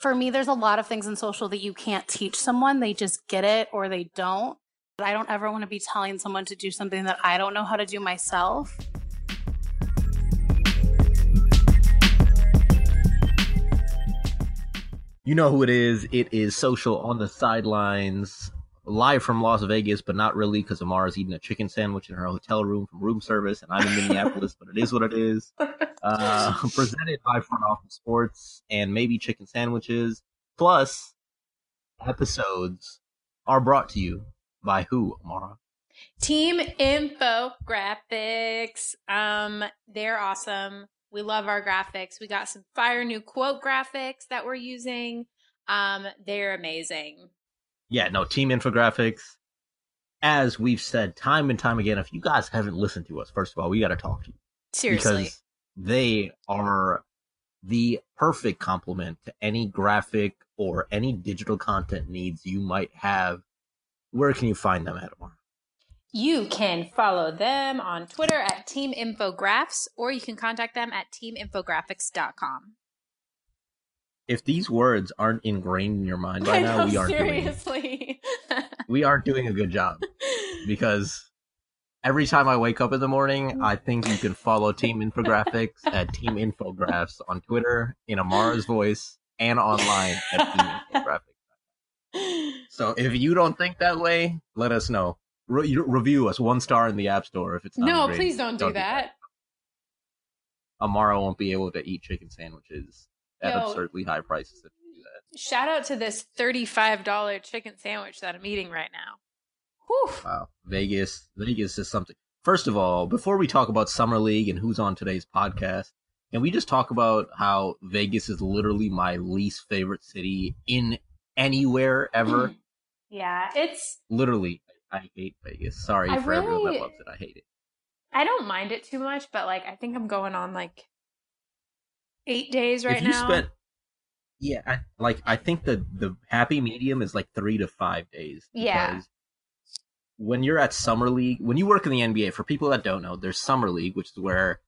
for me, there's a lot of things in social that you can't teach someone. They just get it or they don't. I don't ever want to be telling someone to do something that I don't know how to do myself. You know who it is. It is social on the sidelines, live from Las Vegas, but not really because Amara's eating a chicken sandwich in her hotel room from room service, and I'm in Minneapolis, but it is what it is. Uh, presented by Front Office Sports and maybe chicken sandwiches. Plus, episodes are brought to you by who, Amara? Team Infographics. Um, they're awesome. We love our graphics. We got some fire new quote graphics that we're using. Um, they're amazing. Yeah, no, Team Infographics. As we've said time and time again, if you guys haven't listened to us, first of all, we got to talk to you. Seriously. Because they are the perfect complement to any graphic or any digital content needs you might have. Where can you find them at, Amara? You can follow them on Twitter at Team Infographs, or you can contact them at teaminfographics.com. If these words aren't ingrained in your mind by now, we aren't doing seriously. we aren't doing a good job because every time I wake up in the morning, I think you can follow Team Infographics at Team Infographs on Twitter in Amara's voice and online at Team Infographics. So if you don't think that way, let us know. Re- review us one star in the App Store if it's not. no, great. please don't do that. Amara won't be able to eat chicken sandwiches at Yo. absurdly high prices if you do that. Shout out to this $35 chicken sandwich that I'm eating right now. Whew. Wow, Vegas, Vegas is something. First of all, before we talk about summer league and who's on today's podcast, can we just talk about how Vegas is literally my least favorite city in anywhere ever? Yeah, it's literally, I hate Vegas. Sorry I for everyone that loves it. I hate it. I don't mind it too much, but like I think I'm going on like eight days right if you now. spent, yeah, I, like I think the the happy medium is like three to five days. Yeah. When you're at summer league, when you work in the NBA, for people that don't know, there's summer league, which is where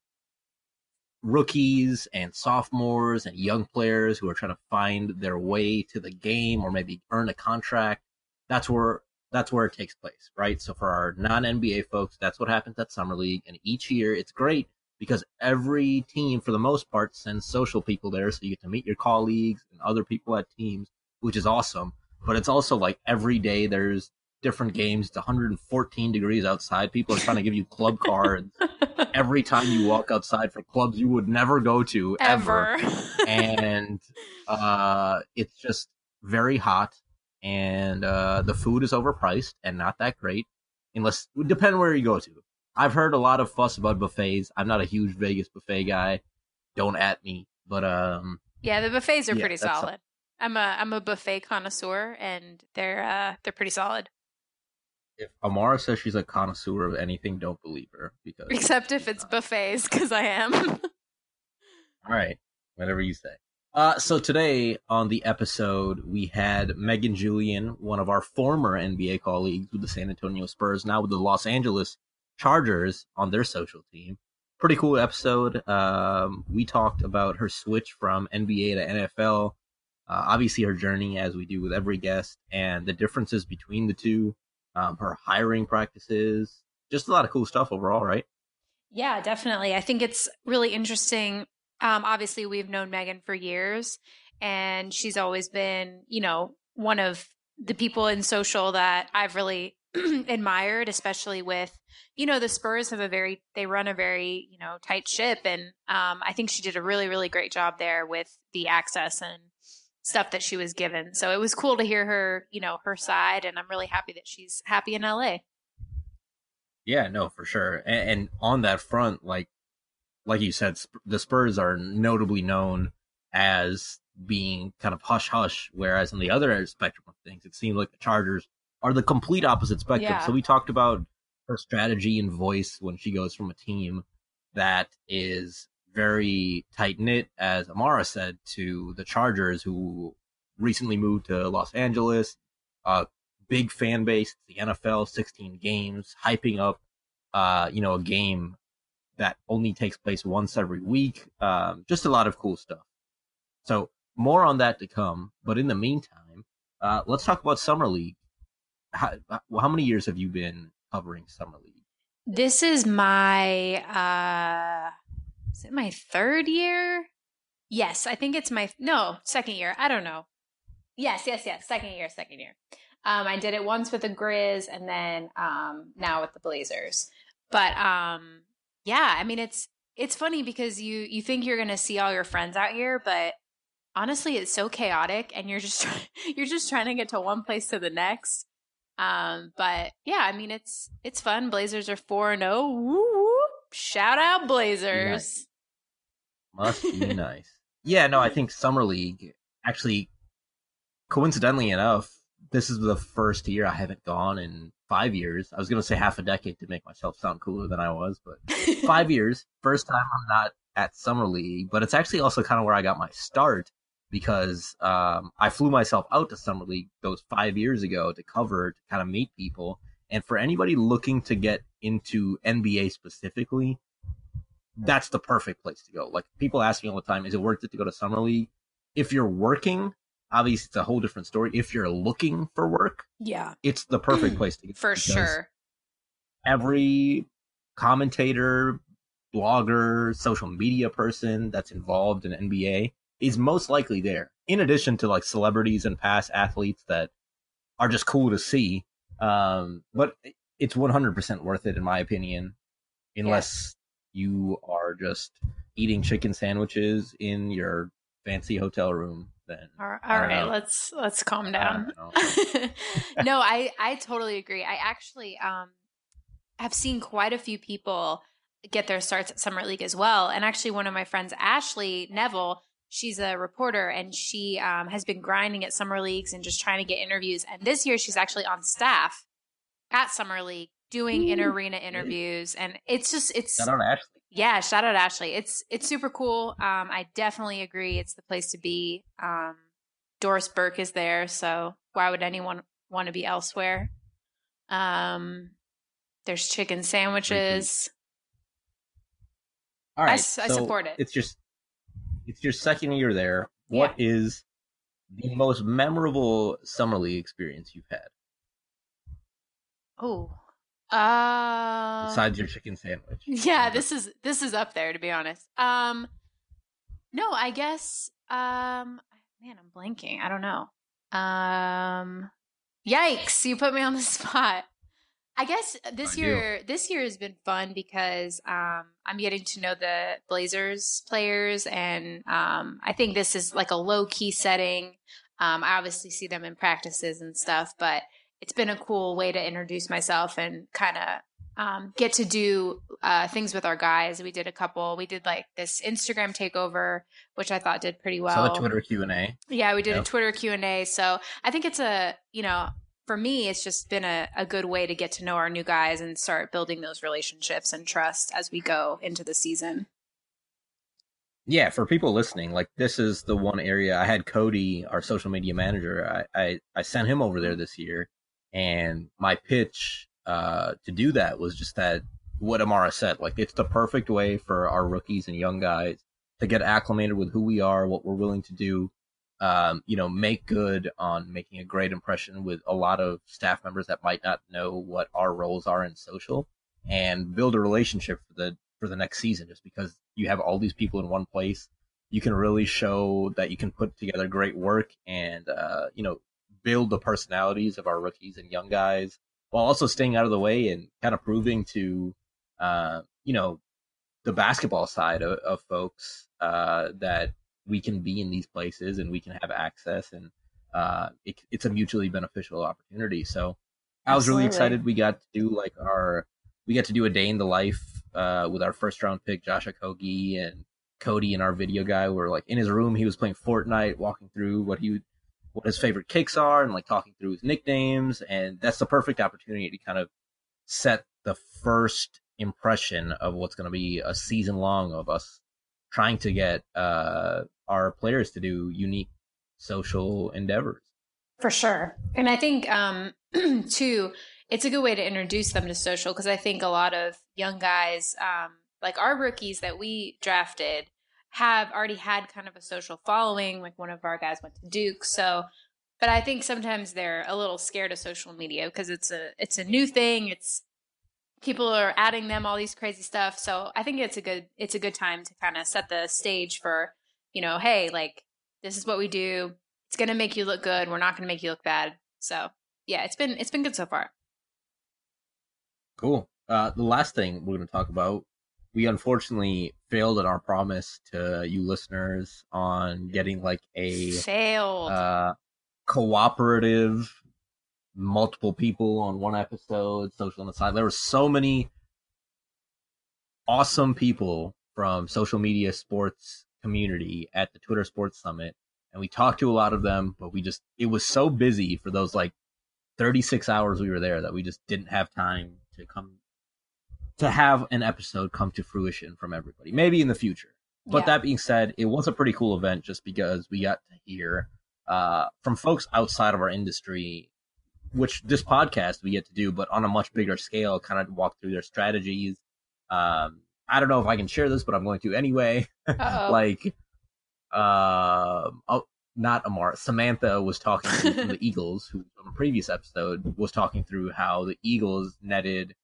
rookies and sophomores and young players who are trying to find their way to the game or maybe earn a contract. That's where that's where it takes place, right? So for our non NBA folks, that's what happens at summer league, and each year it's great because every team, for the most part, sends social people there, so you get to meet your colleagues and other people at teams, which is awesome. But it's also like every day there's different games. It's 114 degrees outside. People are trying to give you club cards every time you walk outside for clubs you would never go to ever. Ever. and uh, it's just very hot, and uh, the food is overpriced and not that great, unless depend where you go to. I've heard a lot of fuss about buffets. I'm not a huge Vegas buffet guy. Don't at me, but um, yeah, the buffets are Yeah, pretty solid. I'm a I'm a buffet connoisseur, and they're uh they're pretty solid. if Amara says she's a connoisseur of anything, don't believe her because Except if it's not. buffets, because I am. All right, whatever you say. Uh, so today on the episode, we had Megan Julian, one of our former NBA colleagues with the San Antonio Spurs, now with the Los Angeles Chargers on their social team. Pretty cool episode. Um, we talked about her switch from NBA to NFL, uh, obviously her journey, as we do with every guest, and the differences between the two, um, her hiring practices, just a lot of cool stuff overall, right? Yeah, definitely. I think it's really interesting. Um, obviously, we've known Megan for years, and she's always been, you know, one of the people in social that I've really admired, especially with, you know, the Spurs have a very, they run a very, you know, tight ship. And um, I think she did a really, really great job there with the access and stuff that she was given. So it was cool to hear her, you know, her side. And I'm really happy that she's happy in LA. Yeah, no, for sure. And, and on that front, like, like you said, Sp- the Spurs are notably known as being kind of hush hush, whereas on the other spectrum of things, it seemed like the Chargers are the complete opposite spectrum. Yeah. So we talked about her strategy and voice when she goes from a team that is very tight knit, as Amara said, to the Chargers, who recently moved to Los Angeles, uh, big fan base, the NFL, 16 games, hyping up, uh, you know, a game that only takes place once every week. Um, just a lot of cool stuff. So more on that to come. But in the meantime, uh, let's talk about summer league. How, how many years have you been covering summer league? This is my uh is it my third year? Yes, I think it's my no, second year. I don't know. Yes, yes, yes, second year, second year. Um I did it once with the Grizz and then um now with the Blazers. But um yeah, I mean it's it's funny because you you think you're going to see all your friends out here, but honestly it's so chaotic and you're just you're just trying to get to one place to the next um, but yeah, I mean it's it's fun. Blazers are four and zero. Oh. Woo Shout out Blazers. Nice. Must be nice. Yeah, no, I think summer league actually, coincidentally enough, this is the first year I haven't gone in five years. I was gonna say half a decade to make myself sound cooler than I was, but five years. First time I'm not at summer league, but it's actually also kind of where I got my start because um, I flew myself out to Summer League those five years ago to cover, to kind of meet people. And for anybody looking to get into NBA specifically, that's the perfect place to go. Like people ask me all the time, is it worth it to go to Summer League? If you're working, obviously it's a whole different story. If you're looking for work, yeah, it's the perfect place to get for sure. Every commentator, blogger, social media person that's involved in NBA is most likely there. In addition to like celebrities and past athletes that are just cool to see. Um, but it's 100% worth it in my opinion, unless yeah. you are just eating chicken sandwiches in your fancy hotel room. Then all right, let's let's calm down. no, I I totally agree. I actually um have seen quite a few people get their starts at summer league as well, and actually one of my friends, Ashley Neville she's a reporter and she um, has been grinding at summer leagues and just trying to get interviews. And this year she's actually on staff at summer league doing in arena interviews, and it's just it's shout out Ashley. Yeah, shout out Ashley. It's it's super cool. Um, I definitely agree. It's the place to be. Um, Doris Burke is there, so why would anyone want to be elsewhere? Um, there's chicken sandwiches. All right, I, so I support it. It's just it's your second year there. What yeah. is the most memorable summer league experience you've had? Oh, uh, besides your chicken sandwich. Yeah, this is this is up there to be honest. Um, no, I guess. Um, man, I'm blanking. I don't know. Um, yikes! You put me on the spot. I guess this I year do. this year has been fun because um, I'm getting to know the Blazers players, and um, I think this is like a low key setting. Um, I obviously see them in practices and stuff, but it's been a cool way to introduce myself and kind of um, get to do uh, things with our guys. We did a couple. We did like this Instagram takeover, which I thought did pretty well. So the Twitter Q and A. Yeah, we did yep. a Twitter Q and A. So I think it's a you know for me, it's just been a, a good way to get to know our new guys and start building those relationships and trust as we go into the season. Yeah, for people listening, like this is the one area I had Cody, our social media manager. I I, I sent him over there this year, and my pitch uh, to do that was just that what Amara said. Like it's the perfect way for our rookies and young guys to get acclimated with who we are, what we're willing to do, um, you know, make good on making a great impression with a lot of staff members that might not know what our roles are in social and build a relationship for the for the next season. Just because you have all these people in one place you can really show that you can put together great work and uh, you know build the personalities of our rookies and young guys while also staying out of the way and kind of proving to uh, you know the basketball side of, of folks uh, that we can be in these places and we can have access and uh, it, it's a mutually beneficial opportunity. So I was really excited. We got to do like our, we got to do a day in the life uh, with our first round pick, Josh Okogie and Cody and our video guy were like in his room. He was playing Fortnite, walking through what he, what his favorite kicks are and like talking through his nicknames. And that's the perfect opportunity to kind of set the first impression of what's going to be a season long of us trying to get uh, our players to do unique social endeavors. For sure. And I think, um, too, it's a good way to introduce them to social because I think a lot of young guys, um, like our rookies that we drafted, have already had kind of a social following. Like one of our guys went to Duke, so. But I think sometimes they're a little scared of social media because it's a it's a new thing. It's people are adding them all these crazy stuff. So I think it's a good it's a good time to kind of set the stage for you know, hey, like this is what we do. It's gonna make you look good. We're not gonna make you look bad. So yeah, it's been it's been good so far. Cool. Uh, the last thing we're going to talk about, we unfortunately failed at our promise to you listeners on getting like a failed uh, cooperative, multiple people on one episode, social on the side. There were so many awesome people from social media sports community at the Twitter Sports Summit, and we talked to a lot of them, but we just it was so busy for those like 36 hours we were there that we just didn't have time to come to have an episode come to fruition from everybody. Maybe in the future. But Yeah. that being said, it was a pretty cool event just because we got to hear uh, from folks outside of our industry, which this podcast we get to do, but on a much bigger scale, kind of walk through their strategies. Um, I don't know if I can share this, but I'm going to anyway. Like, um, oh, not Amar. Samantha was talking to, from the Eagles, who on a previous episode was talking through how the Eagles netted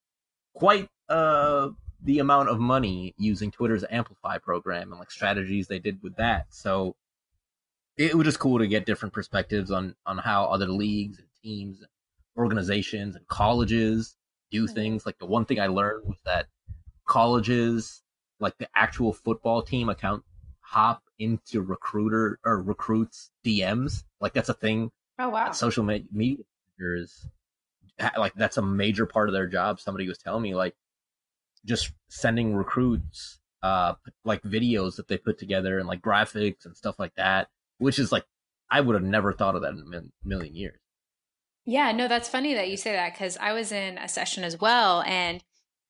quite uh the amount of money using Twitter's Amplify program and like strategies they did with that. So it was just cool to get different perspectives on on how other leagues and teams, organizations and colleges do Mhm. things. Like the one thing I learned was that colleges, like the actual football team account, hop into recruiter or recruits DMs. Like that's a thing oh wow. social me- media managers like that's a major part of their job. Somebody was telling me like just sending recruits uh like videos that they put together and like graphics and stuff like that, which is like I would have never thought of that in a million years. Yeah, no, that's funny that you say that because I was in a session as well, and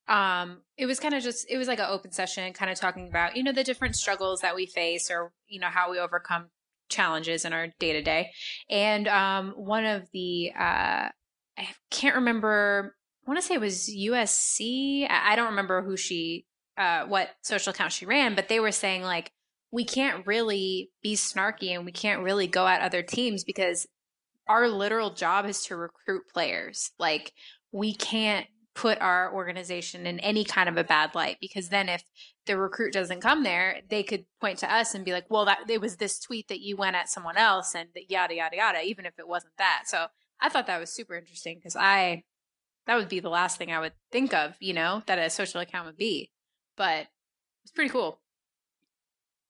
um, it was kind of just it was like an open session, kind of talking about you know the different struggles that we face, or you know how we overcome challenges in our day to day. And um, one of the uh, I can't remember, I want to say it was USC. I, don't remember who she, uh, what social account she ran, but they were saying like we can't really be snarky and we can't really go at other teams because our literal job is to recruit players. Like we can't put our organization in any kind of a bad light because then if the recruit doesn't come there, they could point to us and be like, "Well, that it was this tweet that you went at someone else and yada yada yada," even if it wasn't that. So I thought that was super interesting because I that would be the last thing I would think of, you know, that a social account would be. But it's pretty cool.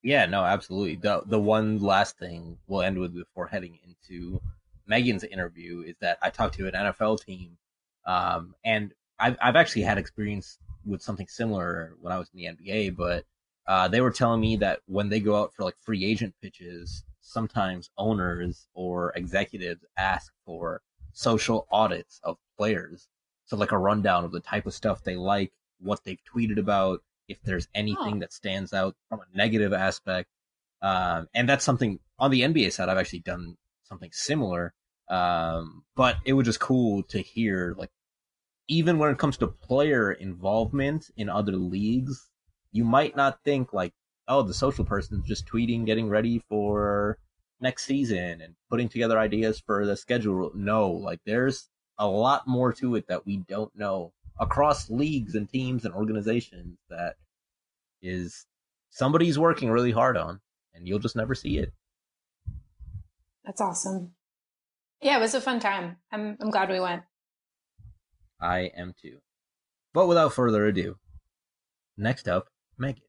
Yeah, no, absolutely. The the one last thing we'll end with before heading into Megan's interview is that I talked to an NFL team, um, and I've I've actually had experience with something similar when I was in the NBA, but uh, they were telling me that when they go out for like free agent pitches, sometimes owners or executives ask for social audits of players, so like a rundown of the type of stuff they like, what they've tweeted about, if there's anything Oh. that stands out from a negative aspect. Um, and that's something on the NBA side, I've actually done something similar. Um, but it was just cool to hear, like, even when it comes to player involvement in other leagues, you might not think like, oh, the social person's just tweeting, getting ready for next season and putting together ideas for the schedule. No, like there's a lot more to it that we don't know across leagues and teams and organizations that is somebody's working really hard on and you'll just never see it. That's awesome. Yeah, it was a fun time. I'm I'm glad we went. I am too. But without further ado, next up, Megan.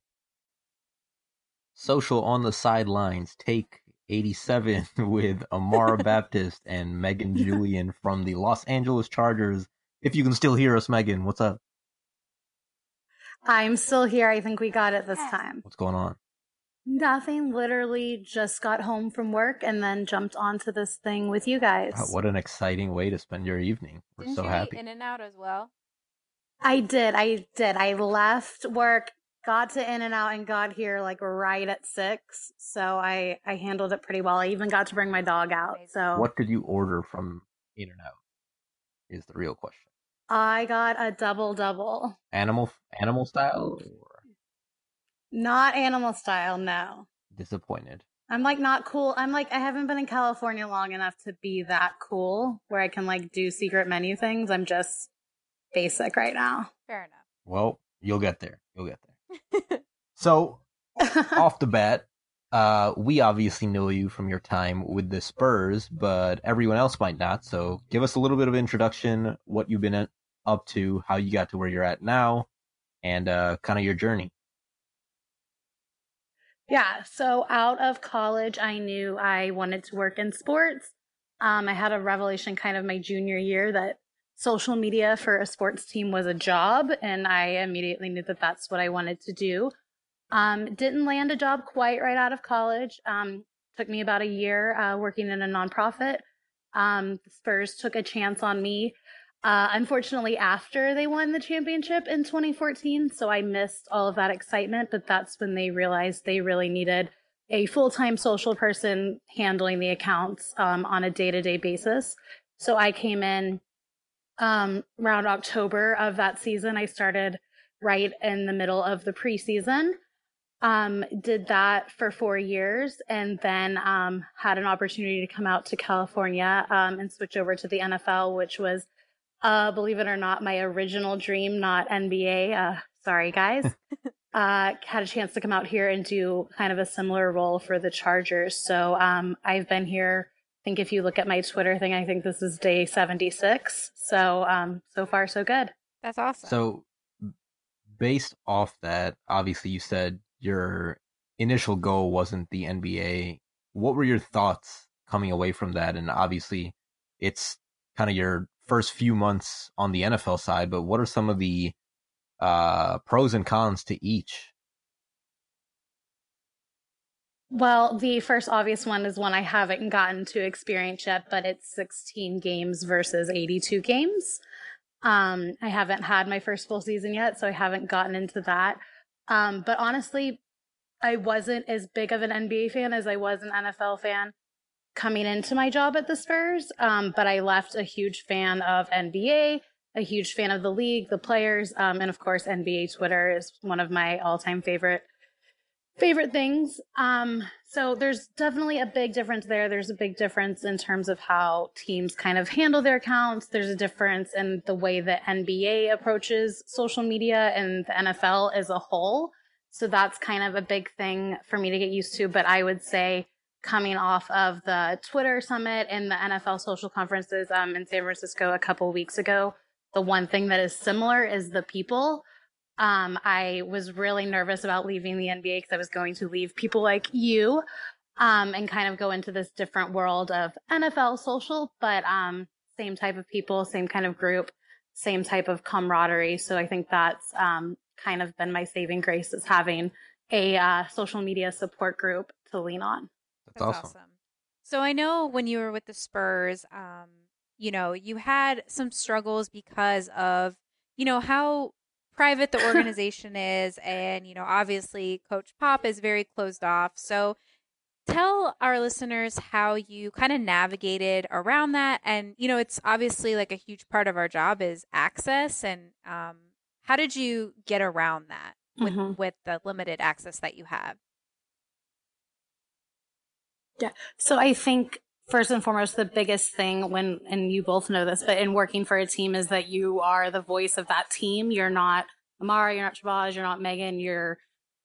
Social on the sidelines, take 87 with Amara Baptist and Megan Julian from the Los Angeles Chargers. If you can still hear us, Megan, what's up? I'm still here. I think we got it this time. What's going on? Nothing. Literally just got home from work and then jumped onto this thing with you guys. Wow, what an exciting way to spend your evening. We're Didn't so you happy. In and Out as well? I did. I did. I left work, got to In and Out, and got here like right at six. So I I handled it pretty well. I even got to bring my dog out. So What did you order from In and Out? Is the real question. I got a double double. Animal animal style or Not animal style, no. Disappointed. I'm like not cool. I'm like I haven't been in California long enough to be that cool where I can like do secret menu things. I'm just basic right now. Fair enough. Well, you'll get there. You'll get there. so, off the bat, uh, we obviously know you from your time with the Spurs, but everyone else might not. So, give us a little bit of introduction, what you've been up to, how you got to where you're at now, and uh, kind of your journey. Yeah. So out of college, I knew I wanted to work in sports. Um, I had a revelation kind of my junior year that social media for a sports team was a job, and I immediately knew that that's what I wanted to do. Um, didn't land a job quite right out of college. Um, took me about a year uh, working in a nonprofit. Um, Spurs took a chance on me uh, unfortunately, after they won the championship in 2014, so I missed all of that excitement. But that's when they realized they really needed a full time social person handling the accounts um, on a day to day basis. So I came in um, around October of that season. I started right in the middle of the preseason. Um, did that for four years and then um, had an opportunity to come out to California um, and switch over to the NFL, which was uh, believe it or not, my original dream, not NBA. Uh, sorry, guys. uh, had a chance to come out here and do kind of a similar role for the Chargers. So um, I've been here. I think if you look at my Twitter thing, I think this is day 76. So um, so far, so good. That's awesome. So, based off that, obviously, you said your initial goal wasn't the NBA. What were your thoughts coming away from that? And obviously, it's kind of your first few months on the NFL side, but what are some of the uh, pros and cons to each? Well, the first obvious one is one I haven't gotten to experience yet, but it's 16 games versus 82 games. Um, I haven't had my first full season yet, so I haven't gotten into that. Um, but honestly, I wasn't as big of an NBA fan as I was an NFL fan coming into my job at the Spurs. Um, but I left a huge fan of NBA, a huge fan of the league, the players, um, and of course NBA Twitter is one of my all-time favorite favorite things. Um, so there's definitely a big difference there. There's a big difference in terms of how teams kind of handle their accounts. There's a difference in the way that NBA approaches social media and the NFL as a whole. So that's kind of a big thing for me to get used to. But I would say coming off of the Twitter summit and the NFL social conferences um, in San Francisco a couple weeks ago. The one thing that is similar is the people. Um, I was really nervous about leaving the NBA because I was going to leave people like you um, and kind of go into this different world of NFL social, but um, same type of people, same kind of group, same type of camaraderie. So I think that's um, kind of been my saving grace is having a uh, social media support group to lean on. That's, That's awesome. awesome. So I know when you were with the Spurs, um, you know, you had some struggles because of, you know, how private the organization is. And, you know, obviously Coach Pop is very closed off. So tell our listeners how you kind of navigated around that. And, you know, it's obviously like a huge part of our job is access. And um, how did you get around that with, mm-hmm. with the limited access that you have? Yeah. So I think first and foremost, the biggest thing when, and you both know this, but in working for a team is that you are the voice of that team. You're not Amara, you're not Shabazz, you're not Megan, you're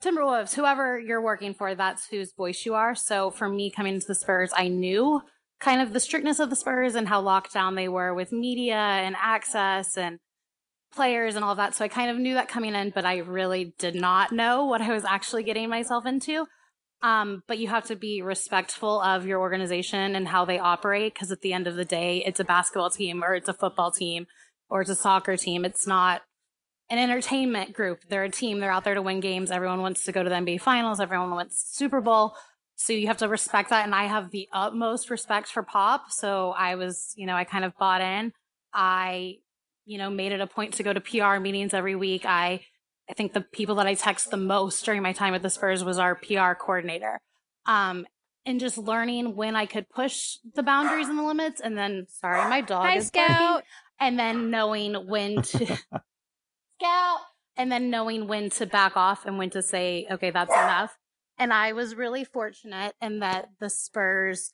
Timberwolves, whoever you're working for, that's whose voice you are. So for me coming to the Spurs, I knew kind of the strictness of the Spurs and how locked down they were with media and access and players and all that. So I kind of knew that coming in, but I really did not know what I was actually getting myself into. Um, but you have to be respectful of your organization and how they operate because at the end of the day, it's a basketball team or it's a football team or it's a soccer team. It's not an entertainment group. They're a team. They're out there to win games. Everyone wants to go to the NBA finals. Everyone wants Super Bowl. So you have to respect that. And I have the utmost respect for Pop. So I was, you know, I kind of bought in. I, you know, made it a point to go to PR meetings every week. I I think the people that I text the most during my time at the Spurs was our PR coordinator. Um, and just learning when I could push the boundaries and the limits. And then, sorry, my dog Hi, is Scout. Barking, and then knowing when to Scout. and then knowing when to back off and when to say, okay, that's enough. And I was really fortunate in that the Spurs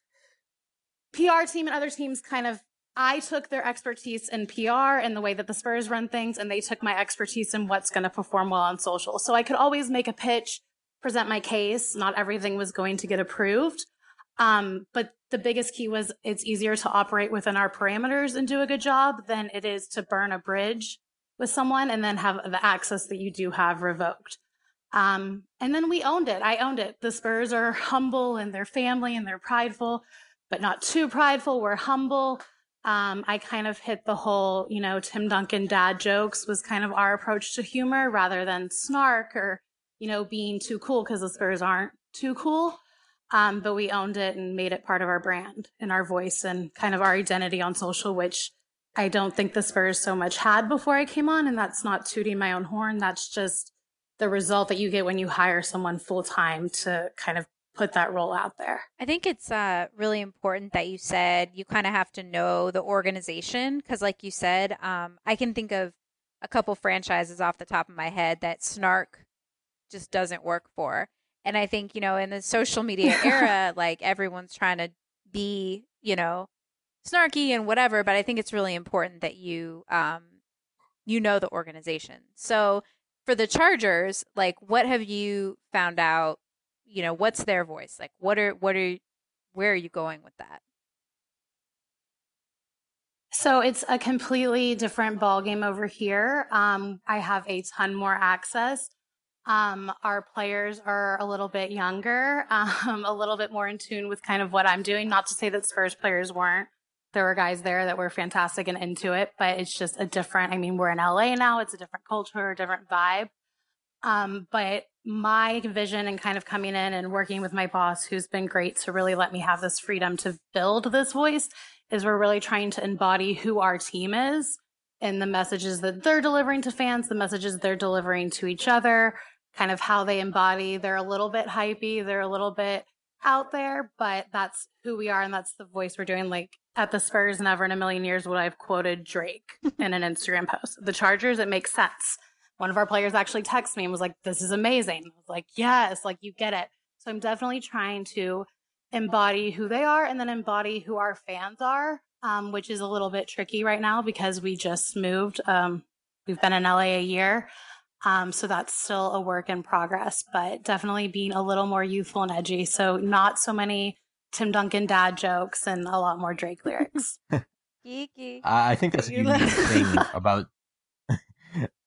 PR team and other teams kind of I took their expertise in PR and the way that the Spurs run things, and they took my expertise in what's going to perform well on social. So I could always make a pitch, present my case. Not everything was going to get approved. Um, but the biggest key was it's easier to operate within our parameters and do a good job than it is to burn a bridge with someone and then have the access that you do have revoked. Um, and then we owned it. I owned it. The Spurs are humble and they're family and they're prideful, but not too prideful. We're humble. Um, I kind of hit the whole, you know, Tim Duncan dad jokes was kind of our approach to humor rather than snark or, you know, being too cool because the Spurs aren't too cool. Um, but we owned it and made it part of our brand and our voice and kind of our identity on social, which I don't think the Spurs so much had before I came on. And that's not tooting my own horn. That's just the result that you get when you hire someone full time to kind of put that role out there. I think it's uh, really important that you said you kind of have to know the organization because, like you said, um, I can think of a couple franchises off the top of my head that Snark just doesn't work for. And I think, you know, in the social media era, like everyone's trying to be, you know, snarky and whatever, but I think it's really important that you um you know the organization. So for the Chargers, like what have you found out, you know, what's their voice? Like what are what are where are you going with that? So it's a completely different ballgame over here. Um, I have a ton more access. Um, our players are a little bit younger, um, a little bit more in tune with kind of what I'm doing. Not to say that Spurs players weren't. There were guys there that were fantastic and into it, but it's just a different, I mean, we're in LA now. It's a different culture, different vibe. Um, but my vision and kind of coming in and working with my boss, who's been great to really let me have this freedom to build this voice, is we're really trying to embody who our team is and the messages that they're delivering to fans, the messages they're delivering to each other, kind of how they embody. They're a little bit hypey, they're a little bit out there, but that's who we are and that's the voice we're doing. Like at the Spurs, never in a million years would I have quoted Drake in an Instagram post. The Chargers, it makes sense. One of our players actually texted me and was like, This is amazing. I was like, Yes, like you get it. So I'm definitely trying to embody who they are and then embody who our fans are, um, which is a little bit tricky right now because we just moved. Um, we've been in LA a year. Um, so that's still a work in progress, but definitely being a little more youthful and edgy. So not so many Tim Duncan dad jokes and a lot more Drake lyrics. Geeky. I think that's a unique thing about.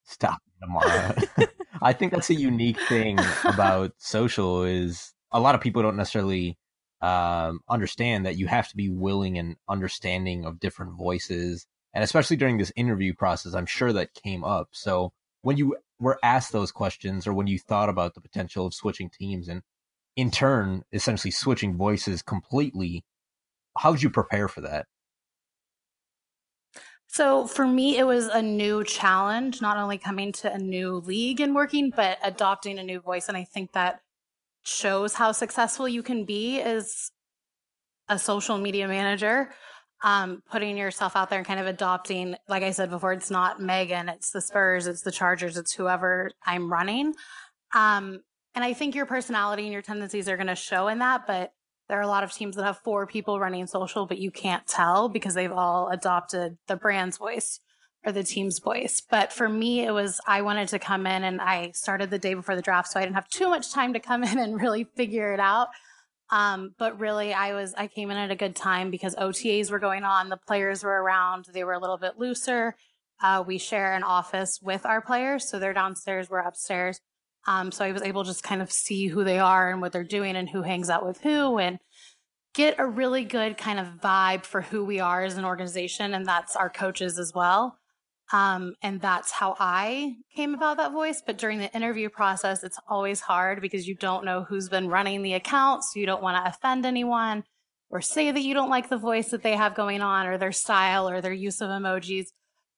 Stop, Amara. I think that's a unique thing about social is a lot of people don't necessarily um, understand that you have to be willing and understanding of different voices, and especially during this interview process, I'm sure that came up. So when you were asked those questions or when you thought about the potential of switching teams and in turn essentially switching voices completely how would you prepare for that so for me it was a new challenge not only coming to a new league and working but adopting a new voice and i think that shows how successful you can be as a social media manager um, putting yourself out there and kind of adopting, like I said before, it's not Megan, it's the Spurs, it's the Chargers, it's whoever I'm running. Um, and I think your personality and your tendencies are going to show in that, but there are a lot of teams that have four people running social, but you can't tell because they've all adopted the brand's voice or the team's voice. But for me, it was, I wanted to come in and I started the day before the draft, so I didn't have too much time to come in and really figure it out. Um, but really, I was I came in at a good time because OTAs were going on, the players were around, they were a little bit looser. Uh, we share an office with our players, so they're downstairs, we're upstairs. Um, so I was able to just kind of see who they are and what they're doing and who hangs out with who and get a really good kind of vibe for who we are as an organization. And that's our coaches as well. Um, and that's how I came about that voice. But during the interview process, it's always hard because you don't know who's been running the account. So you don't want to offend anyone or say that you don't like the voice that they have going on or their style or their use of emojis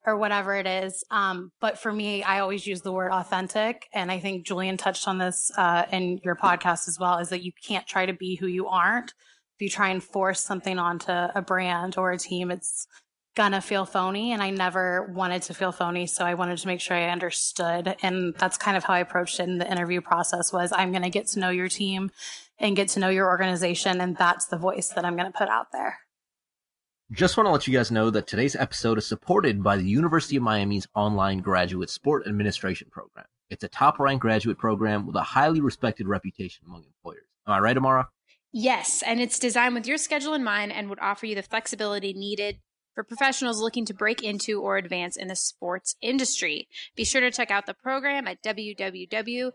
or whatever it is. Um, but for me, I always use the word authentic. And I think Julian touched on this uh, in your podcast as well is that you can't try to be who you aren't. If you try and force something onto a brand or a team, it's gonna feel phony and I never wanted to feel phony. So I wanted to make sure I understood. And that's kind of how I approached it in the interview process was I'm going to get to know your team and get to know your organization. And that's the voice that I'm going to put out there. Just want to let you guys know that today's episode is supported by the University of Miami's online graduate sport administration program. It's a top ranked graduate program with a highly respected reputation among employers. Am I right, Amara? Yes, and it's designed with your schedule in mind and would offer you the flexibility needed for professionals looking to break into or advance in the sports industry. Be sure to check out the program at www.miami.edu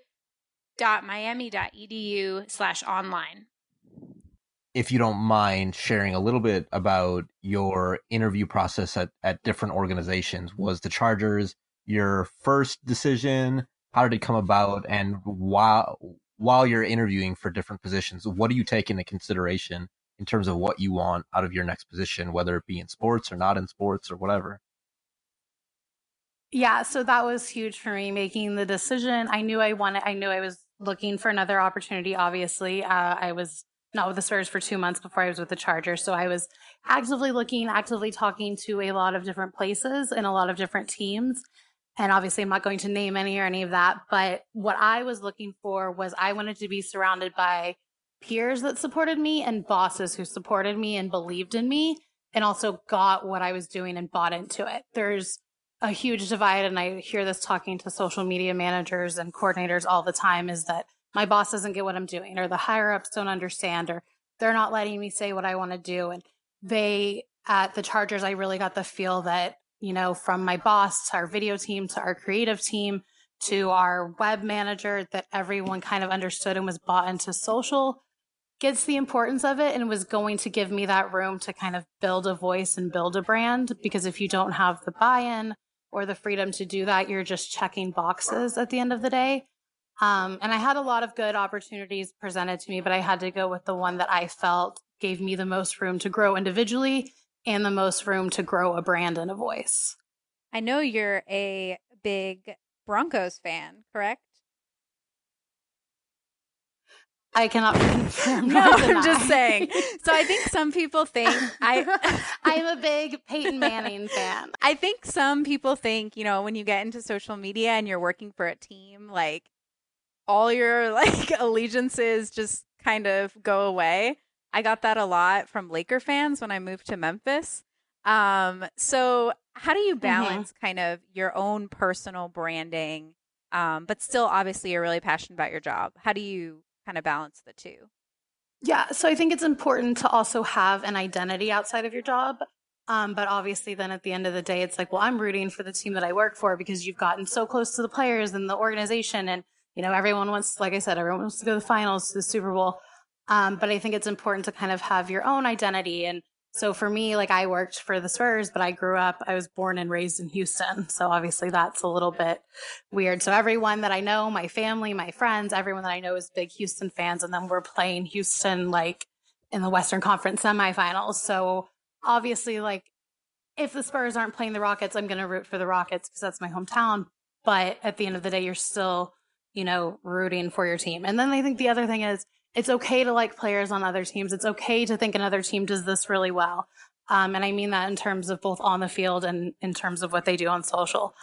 slash online. If you don't mind sharing a little bit about your interview process at, at different organizations, was the Chargers your first decision? How did it come about? And while, while you're interviewing for different positions, what do you take into consideration in terms of what you want out of your next position, whether it be in sports or not in sports or whatever? Yeah, so that was huge for me making the decision. I knew I wanted, I knew I was looking for another opportunity, obviously. Uh, I was not with the Spurs for two months before I was with the Chargers. So I was actively looking, actively talking to a lot of different places and a lot of different teams. And obviously, I'm not going to name any or any of that. But what I was looking for was I wanted to be surrounded by peers that supported me and bosses who supported me and believed in me and also got what I was doing and bought into it. There's a huge divide. And I hear this talking to social media managers and coordinators all the time is that my boss doesn't get what I'm doing or the higher ups don't understand or they're not letting me say what I want to do. And they at the Chargers, I really got the feel that, you know, from my boss to our video team to our creative team to our web manager, that everyone kind of understood and was bought into social gets the importance of it and was going to give me that room to kind of build a voice and build a brand. Because if you don't have the buy in or the freedom to do that, you're just checking boxes at the end of the day. Um, and I had a lot of good opportunities presented to me, but I had to go with the one that I felt gave me the most room to grow individually and the most room to grow a brand and a voice. I know you're a big Broncos fan, correct? I cannot confirm. no, I'm just saying. So I think some people think I I'm a big Peyton Manning fan. I think some people think, you know, when you get into social media and you're working for a team, like all your like allegiances just kind of go away. I got that a lot from Laker fans when I moved to Memphis. Um, so how do you mm-hmm. balance mm-hmm. kind of your own personal branding, um, but still obviously you're really passionate about your job? How do you kind of balance the two? Yeah, so I think it's important to also have an identity outside of your job. Um, but obviously, then at the end of the day, it's like, well, I'm rooting for the team that I work for because you've gotten so close to the players and the organization. And, you know, everyone wants, like I said, everyone wants to go to the finals, to the Super Bowl. Um, but I think it's important to kind of have your own identity and so for me, like I worked for the Spurs, but I grew up, I was born and raised in Houston. So obviously that's a little bit weird. So everyone that I know, my family, my friends, everyone that I know is big Houston fans. And then we're playing Houston like in the Western Conference semifinals. So obviously, like if the Spurs aren't playing the Rockets, I'm going to root for the Rockets because that's my hometown. But at the end of the day, you're still, you know, rooting for your team. And then I think the other thing is, it's okay to like players on other teams. It's okay to think another team does this really well. Um, and I mean that in terms of both on the field and in terms of what they do on social.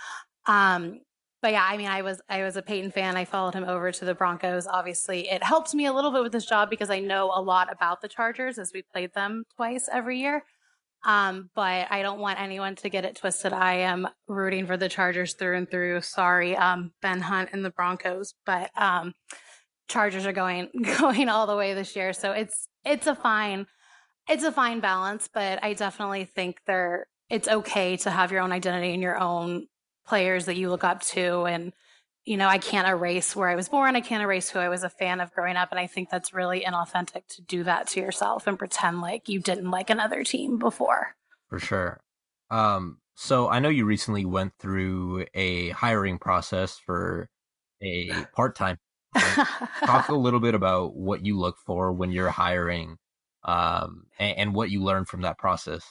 Um, but yeah, I mean, I was I was a Peyton fan. I followed him over to the Broncos. Obviously, it helped me a little bit with this job because I know a lot about the Chargers as we played them twice every year. Um, but I don't want anyone to get it twisted. I am rooting for the Chargers through and through. Sorry, um, Ben Hunt and the Broncos, but um, Chargers are going going all the way this year. So it's it's a fine it's a fine balance, but I definitely think there it's okay to have your own identity and your own players that you look up to and you know, I can't erase where I was born. I can't erase who I was a fan of growing up. And I think that's really inauthentic to do that to yourself and pretend like you didn't like another team before. For sure. Um, so I know you recently went through a hiring process for a part time Talk a little bit about what you look for when you're hiring um, and, and what you learned from that process.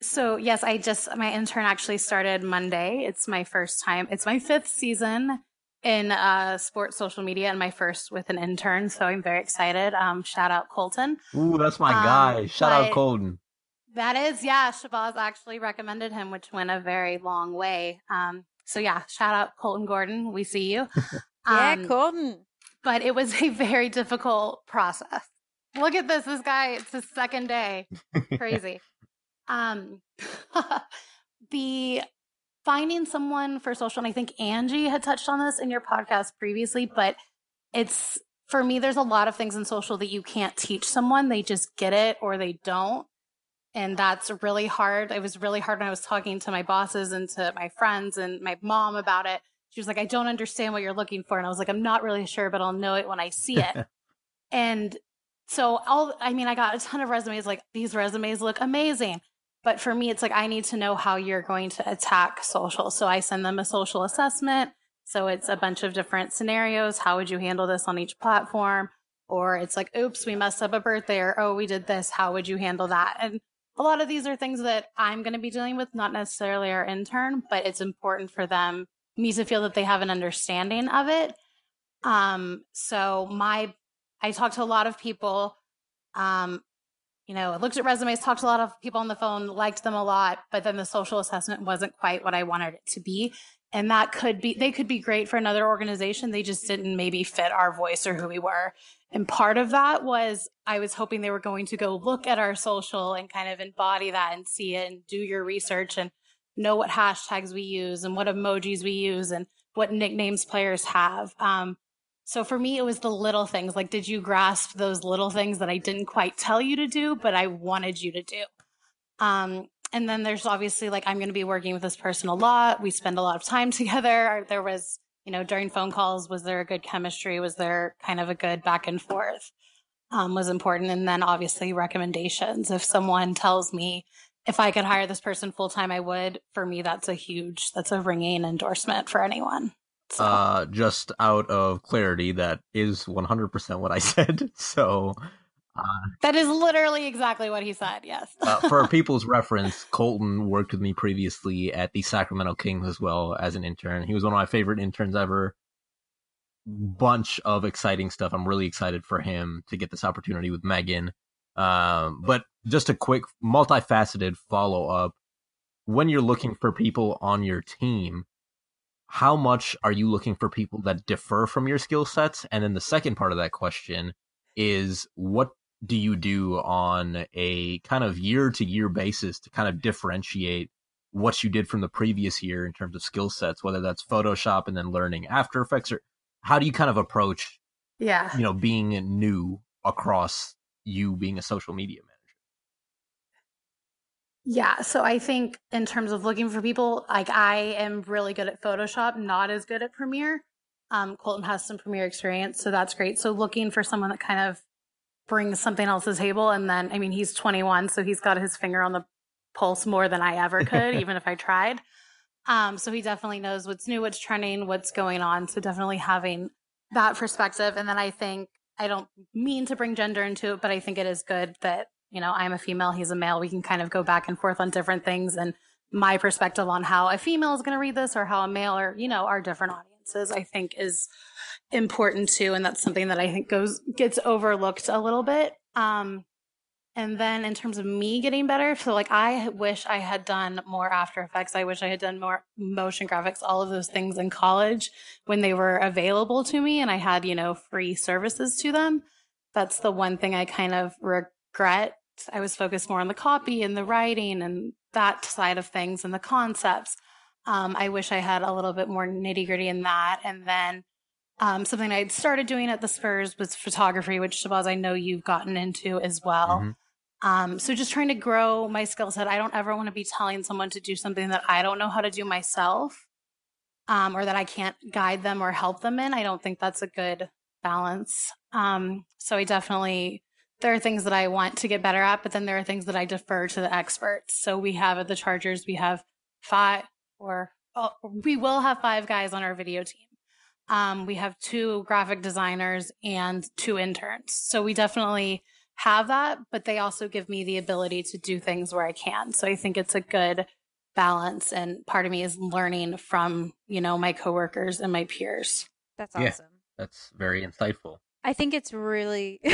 So, yes, I just, my intern actually started Monday. It's my first time, it's my fifth season in uh, sports social media and my first with an intern. So I'm very excited. Um, shout out Colton. Ooh, that's my um, guy. Shout out Colton. That is, yeah. Shabazz actually recommended him, which went a very long way. Um, so yeah, shout out Colton Gordon. We see you. yeah, Um, Colton. But it was a very difficult process. Look at this. This guy, it's his second day. Crazy. Um, the finding someone for social, and I think Angie had touched on this in your podcast previously, but it's for me, there's a lot of things in social that you can't teach someone. They just get it or they don't. And that's really hard. It was really hard when I was talking to my bosses and to my friends and my mom about it. She was like, I don't understand what you're looking for. And I was like, I'm not really sure, but I'll know it when I see it. and so all I mean, I got a ton of resumes, like these resumes look amazing. But for me, it's like I need to know how you're going to attack social. So I send them a social assessment. So it's a bunch of different scenarios. How would you handle this on each platform? Or it's like, oops, we messed up a birthday, or oh, we did this. How would you handle that? And a lot of these are things that I'm going to be dealing with, not necessarily our intern, but it's important for them, me to feel that they have an understanding of it. Um, so my, I talk to a lot of people. Um, you know, looked at resumes, talked to a lot of people on the phone, liked them a lot, but then the social assessment wasn't quite what I wanted it to be. And that could be, they could be great for another organization. They just didn't maybe fit our voice or who we were. And part of that was I was hoping they were going to go look at our social and kind of embody that and see it and do your research and know what hashtags we use and what emojis we use and what nicknames players have. Um, so for me, it was the little things. Like, did you grasp those little things that I didn't quite tell you to do, but I wanted you to do? Um, and then there's obviously like, I'm going to be working with this person a lot. We spend a lot of time together. There was, you know, during phone calls, was there a good chemistry? Was there kind of a good back and forth? Um, was important. And then obviously recommendations. If someone tells me if I could hire this person full time, I would. For me, that's a huge, that's a ringing endorsement for anyone. Uh, just out of clarity, that is 100% what I said. So, uh, that is literally exactly what he said. Yes. uh, for people's reference, Colton worked with me previously at the Sacramento Kings as well as an intern. He was one of my favorite interns ever. Bunch of exciting stuff. I'm really excited for him to get this opportunity with Megan. Um, but just a quick, multifaceted follow up. When you're looking for people on your team, how much are you looking for people that differ from your skill sets? And then the second part of that question is what do you do on a kind of year to year basis to kind of differentiate what you did from the previous year in terms of skill sets, whether that's Photoshop and then learning After Effects or how do you kind of approach, yeah, you know, being new across you being a social media? Yeah, so I think in terms of looking for people, like I am really good at Photoshop, not as good at Premiere. Um, Colton has some Premiere experience, so that's great. So looking for someone that kind of brings something else to the table, and then I mean he's 21, so he's got his finger on the pulse more than I ever could, even if I tried. Um, so he definitely knows what's new, what's trending, what's going on. So definitely having that perspective, and then I think I don't mean to bring gender into it, but I think it is good that you know, I'm a female, he's a male. We can kind of go back and forth on different things and my perspective on how a female is going to read this or how a male or, you know, our different audiences, I think is important too. And that's something that I think goes, gets overlooked a little bit. Um, and then in terms of me getting better, so like I wish I had done more After Effects. I wish I had done more motion graphics, all of those things in college when they were available to me and I had, you know, free services to them. That's the one thing I kind of regret. I was focused more on the copy and the writing and that side of things and the concepts. Um, I wish I had a little bit more nitty gritty in that. And then um, something I'd started doing at the Spurs was photography, which Shabazz, I know you've gotten into as well. Mm-hmm. Um, so just trying to grow my skill set. I don't ever want to be telling someone to do something that I don't know how to do myself um, or that I can't guide them or help them in. I don't think that's a good balance. Um, so I definitely there are things that I want to get better at, but then there are things that I defer to the experts. So we have at the Chargers, we have five or oh, we will have five guys on our video team. Um, we have two graphic designers and two interns. So we definitely have that, but they also give me the ability to do things where I can. So I think it's a good balance. And part of me is learning from, you know, my coworkers and my peers. That's awesome. Yeah, that's very insightful. I think it's really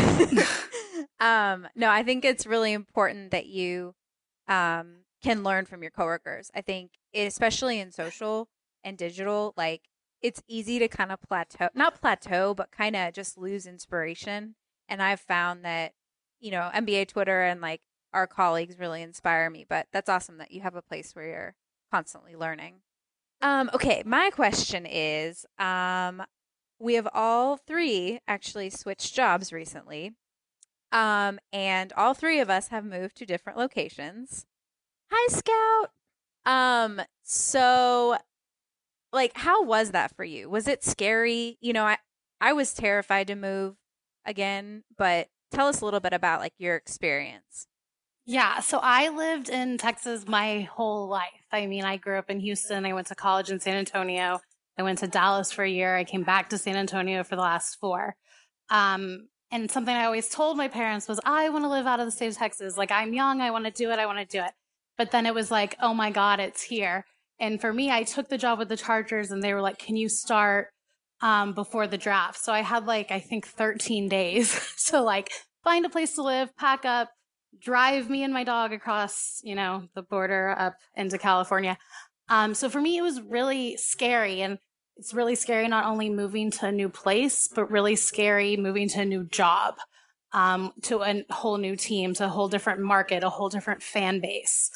um no, I think it's really important that you um, can learn from your coworkers. I think, especially in social and digital, like it's easy to kind of plateau, not plateau, but kind of just lose inspiration. And I've found that, you know, NBA Twitter and like our colleagues really inspire me. But that's awesome that you have a place where you're constantly learning. Um, okay, my question is um, we have all three actually switched jobs recently. Um, and all three of us have moved to different locations. Hi, Scout. Um, so like how was that for you? Was it scary? You know, I I was terrified to move again, but tell us a little bit about like your experience. Yeah, so I lived in Texas my whole life. I mean, I grew up in Houston. I went to college in San Antonio. I went to Dallas for a year. I came back to San Antonio for the last four. Um, and something I always told my parents was, I want to live out of the state of Texas. Like, I'm young. I want to do it. I want to do it. But then it was like, oh my God, it's here. And for me, I took the job with the Chargers and they were like, can you start um, before the draft? So I had like, I think 13 days. so like find a place to live, pack up, drive me and my dog across, you know, the border up into California. Um, so for me, it was really scary. And it's really scary not only moving to a new place, but really scary moving to a new job, um, to a whole new team, to a whole different market, a whole different fan base.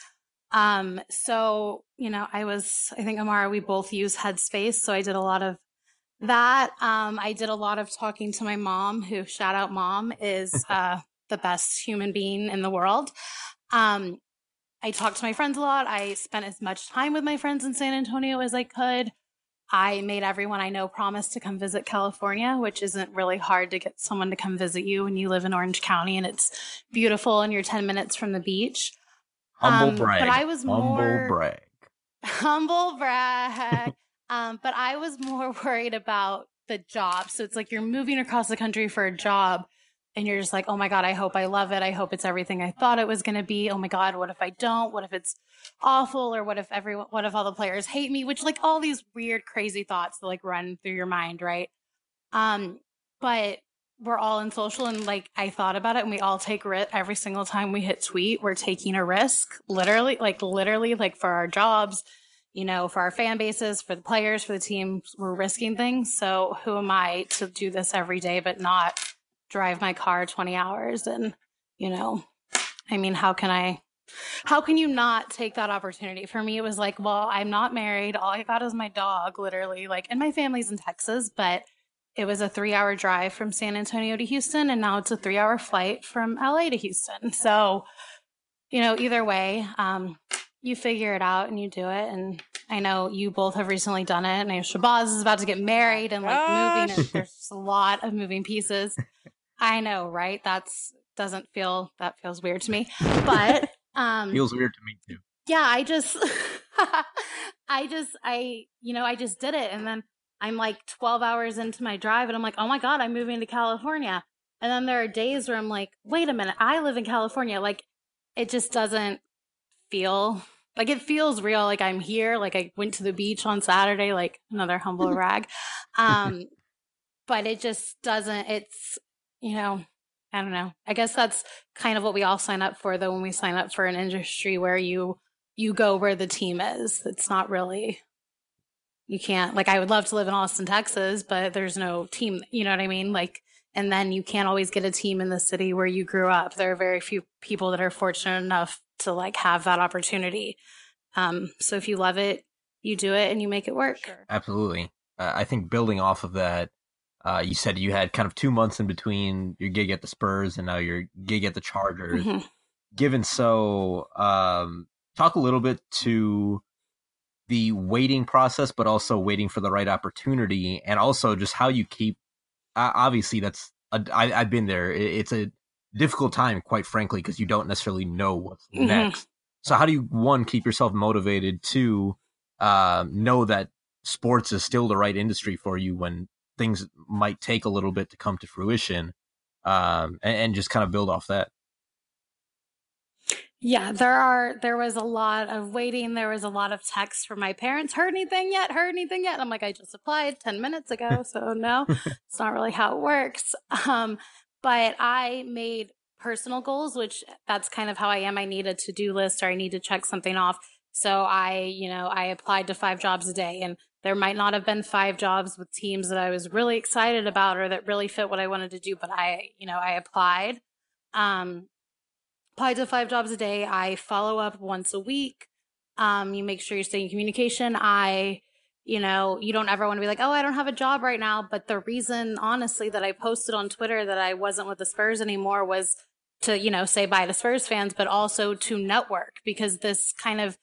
Um, so, you know, I was, I think Amara, we both use Headspace. So I did a lot of that. Um, I did a lot of talking to my mom, who shout out mom is, uh, the best human being in the world. Um, I talked to my friends a lot. I spent as much time with my friends in San Antonio as I could. I made everyone I know promise to come visit California, which isn't really hard to get someone to come visit you when you live in Orange County and it's beautiful and you're 10 minutes from the beach. Humble um, brag. But I was humble more brag. Humble brag. um, but I was more worried about the job. So it's like you're moving across the country for a job and you're just like, oh my God, I hope I love it. I hope it's everything I thought it was going to be. Oh my God, what if I don't? What if it's awful? Or what if everyone, what if all the players hate me? Which like all these weird, crazy thoughts that like run through your mind, right? Um, but we're all in social and like I thought about it and we all take risk every single time we hit tweet, we're taking a risk, literally, like literally, like for our jobs, you know, for our fan bases, for the players, for the teams, we're risking things. So who am I to do this every day, but not drive my car 20 hours? And, you know, I mean, how can I, how can you not take that opportunity? For me, it was like, well, I'm not married. All I got is my dog, literally, like, and my family's in Texas, but it was a three hour drive from San Antonio to Houston, and now it's a three hour flight from LA to Houston. So, you know, either way, um, you figure it out and you do it. And I know you both have recently done it. And I know Shabazz is about to get married and like Gosh. moving. And there's a lot of moving pieces. I know, right? That's doesn't feel that feels weird to me, but um, feels weird to me too. Yeah, I just, I just, I, you know, I just did it, and then I'm like 12 hours into my drive and I'm like, oh my God, I'm moving to California. And then there are days where I'm like, wait a minute, I live in California. Like it just doesn't feel like it feels real. Like I'm here. Like I went to the beach on Saturday, like another humble rag. Um, but it just doesn't, it's, you know, I don't know. I guess that's kind of what we all sign up for though when we sign up for an industry where you you go where the team is. It's not really you can't like I would love to live in Austin, Texas, but there's no team, you know what I mean? Like and then you can't always get a team in the city where you grew up. There are very few people that are fortunate enough to like have that opportunity. Um so if you love it, you do it and you make it work. Absolutely. Uh, I think building off of that uh, you said you had kind of two months in between your gig at the Spurs and now your gig at the Chargers. Mm-hmm. Given so, um, talk a little bit to the waiting process, but also waiting for the right opportunity, and also just how you keep. Uh, obviously, that's a, I, I've been there. It's a difficult time, quite frankly, because you don't necessarily know what's mm-hmm. next. So, how do you one keep yourself motivated? Two, uh, know that sports is still the right industry for you when things might take a little bit to come to fruition, um, and, and just kind of build off that. Yeah, there are there was a lot of waiting. There was a lot of texts from my parents. Heard anything yet? Heard anything yet? I'm like, I just applied 10 minutes ago, so no. it's not really how it works. Um, but I made personal goals, which that's kind of how I am. I need a to do list or I need to check something off. So I, you know, I applied to five jobs a day and there might not have been five jobs with teams that I was really excited about or that really fit what I wanted to do, but I, you know, I applied. Um, applied to five jobs a day. I follow up once a week. Um, you make sure you're staying in communication. I, you know, you don't ever want to be like, oh, I don't have a job right now. But the reason, honestly, that I posted on Twitter that I wasn't with the Spurs anymore was to, you know, say bye to Spurs fans, but also to network because this kind of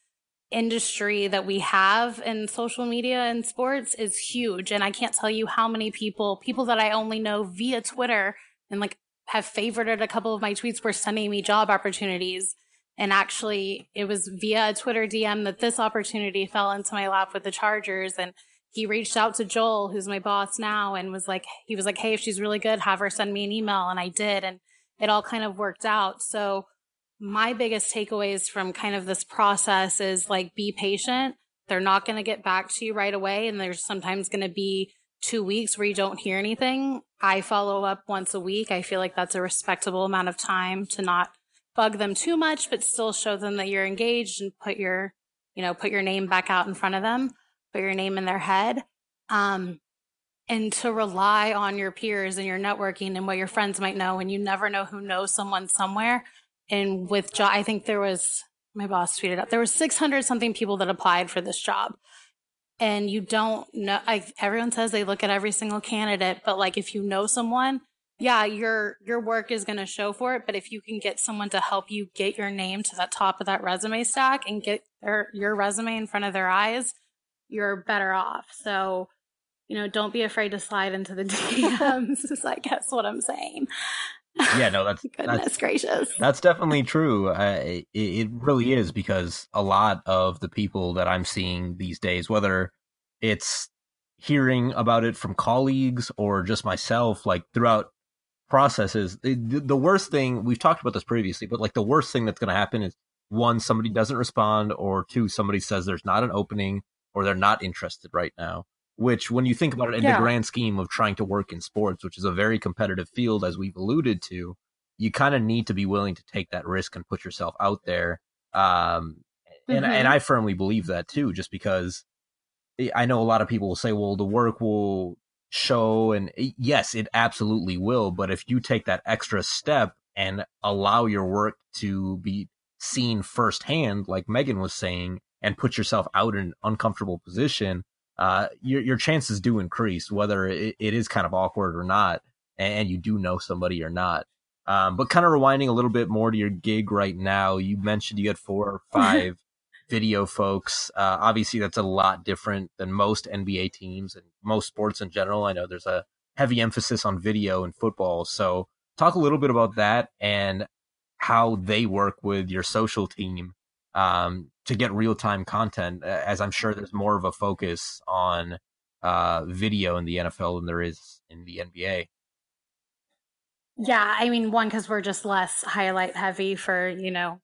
industry that we have in social media and sports is huge. And I can't tell you how many people, people that I only know via Twitter and like have favorited a couple of my tweets were sending me job opportunities. And actually, it was via a Twitter DM that this opportunity fell into my lap with the Chargers. And he reached out to Joel, who's my boss now, and was like, he was like, hey, if she's really good, have her send me an email. And I did. And it all kind of worked out. So, my biggest takeaways from kind of this process is like, be patient. They're not going to get back to you right away. And there's sometimes going to be two weeks where you don't hear anything. I follow up once a week. I feel like that's a respectable amount of time to not bug them too much, but still show them that you're engaged and put your, you know, put your name back out in front of them, put your name in their head. Um, and to rely on your peers and your networking and what your friends might know. And you never know who knows someone somewhere. And with job, I think there was, my boss tweeted out, there was 600 something people that applied for this job. And you don't know like everyone says they look at every single candidate but like if you know someone yeah your your work is going to show for it. But if you can get someone to help you get your name to the top of that resume stack and get their your resume in front of their eyes you're better off. So you know don't be afraid to slide into the dms is i guess what i'm saying yeah no that's goodness that's, gracious. that's definitely true. Uh, it, it really is because a lot of the people that i'm seeing these days whether it's hearing about it from colleagues or just myself like throughout processes the, the worst thing we've talked about this previously but like the worst thing that's going to happen is one somebody doesn't respond or two somebody says there's not an opening or they're not interested right now which when you think about it in yeah. the grand scheme of trying to work in sports, which is a very competitive field, as we've alluded to, you kind of need to be willing to take that risk and put yourself out there. Um, and, mm-hmm. and I firmly believe that too, just because I know a lot of people will say, well, the work will show. And yes, it absolutely will. But if you take that extra step and allow your work to be seen firsthand, like Megan was saying, and put yourself out in an uncomfortable position, uh, your your chances do increase, whether it, it is kind of awkward or not, and you do know somebody or not. Um, but kind of rewinding a little bit more to your gig right now, you mentioned you had four or five video folks. Uh, obviously, that's a lot different than most NBA teams and most sports in general. I know there's a heavy emphasis on video in football. So, talk a little bit about that and how they work with your social team um, to get real time content, as I'm sure there's more of a focus on uh, video in the NFL than there is in the NBA. Yeah, I mean, one because we're just less highlight heavy for you know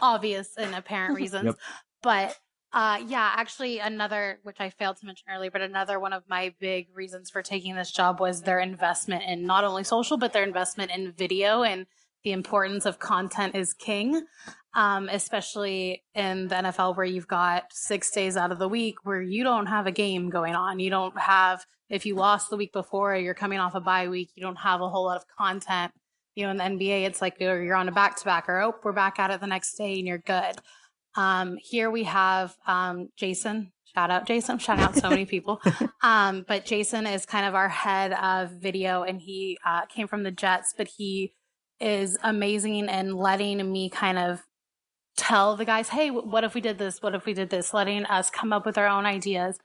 obvious and apparent reasons, yep. but uh, yeah, actually, another which I failed to mention earlier, but another one of my big reasons for taking this job was their investment in not only social but their investment in video and the importance of content is king um, especially in the NFL where you've got six days out of the week where you don't have a game going on. You don't have, if you lost the week before, you're coming off a bye week, you don't have a whole lot of content. You know, in the NBA, it's like you're on a back to back or, oh, we're back at it the next day and you're good. Um, here we have um, Jason. Shout out Jason. Shout out so many people. Um, but Jason is kind of our head of video and he uh, came from the Jets, but he is amazing in letting me kind of tell the guys, hey, what if we did this? What if we did this? Letting us come up with our own ideas.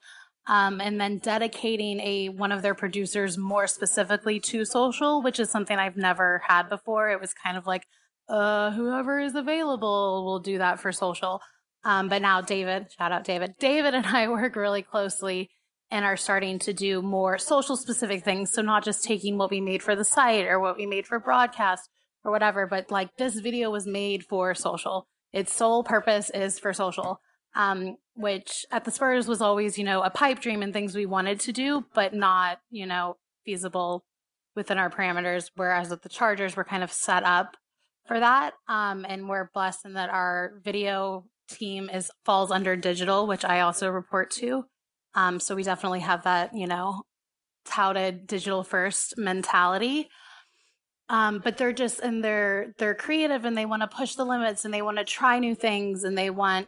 Um, and then dedicating a one of their producers more specifically to social, which is something I've never had before. It was kind of like, uh, whoever is available will do that for social. Um, but now David, shout out David, David and I work really closely and are starting to do more social specific things. So not just taking what we made for the site or what we made for broadcast or whatever, but like this video was made for social. Its sole purpose is for social, um, which at the Spurs was always, you know, a pipe dream and things we wanted to do, but not, you know, feasible within our parameters. Whereas at the Chargers, we're kind of set up for that. Um, and we're blessed in that our video team is falls under digital, which I also report to. Um, so we definitely have that, you know, touted digital first mentality. Um, but they're just and they're they're creative and they want to push the limits and they want to try new things and they want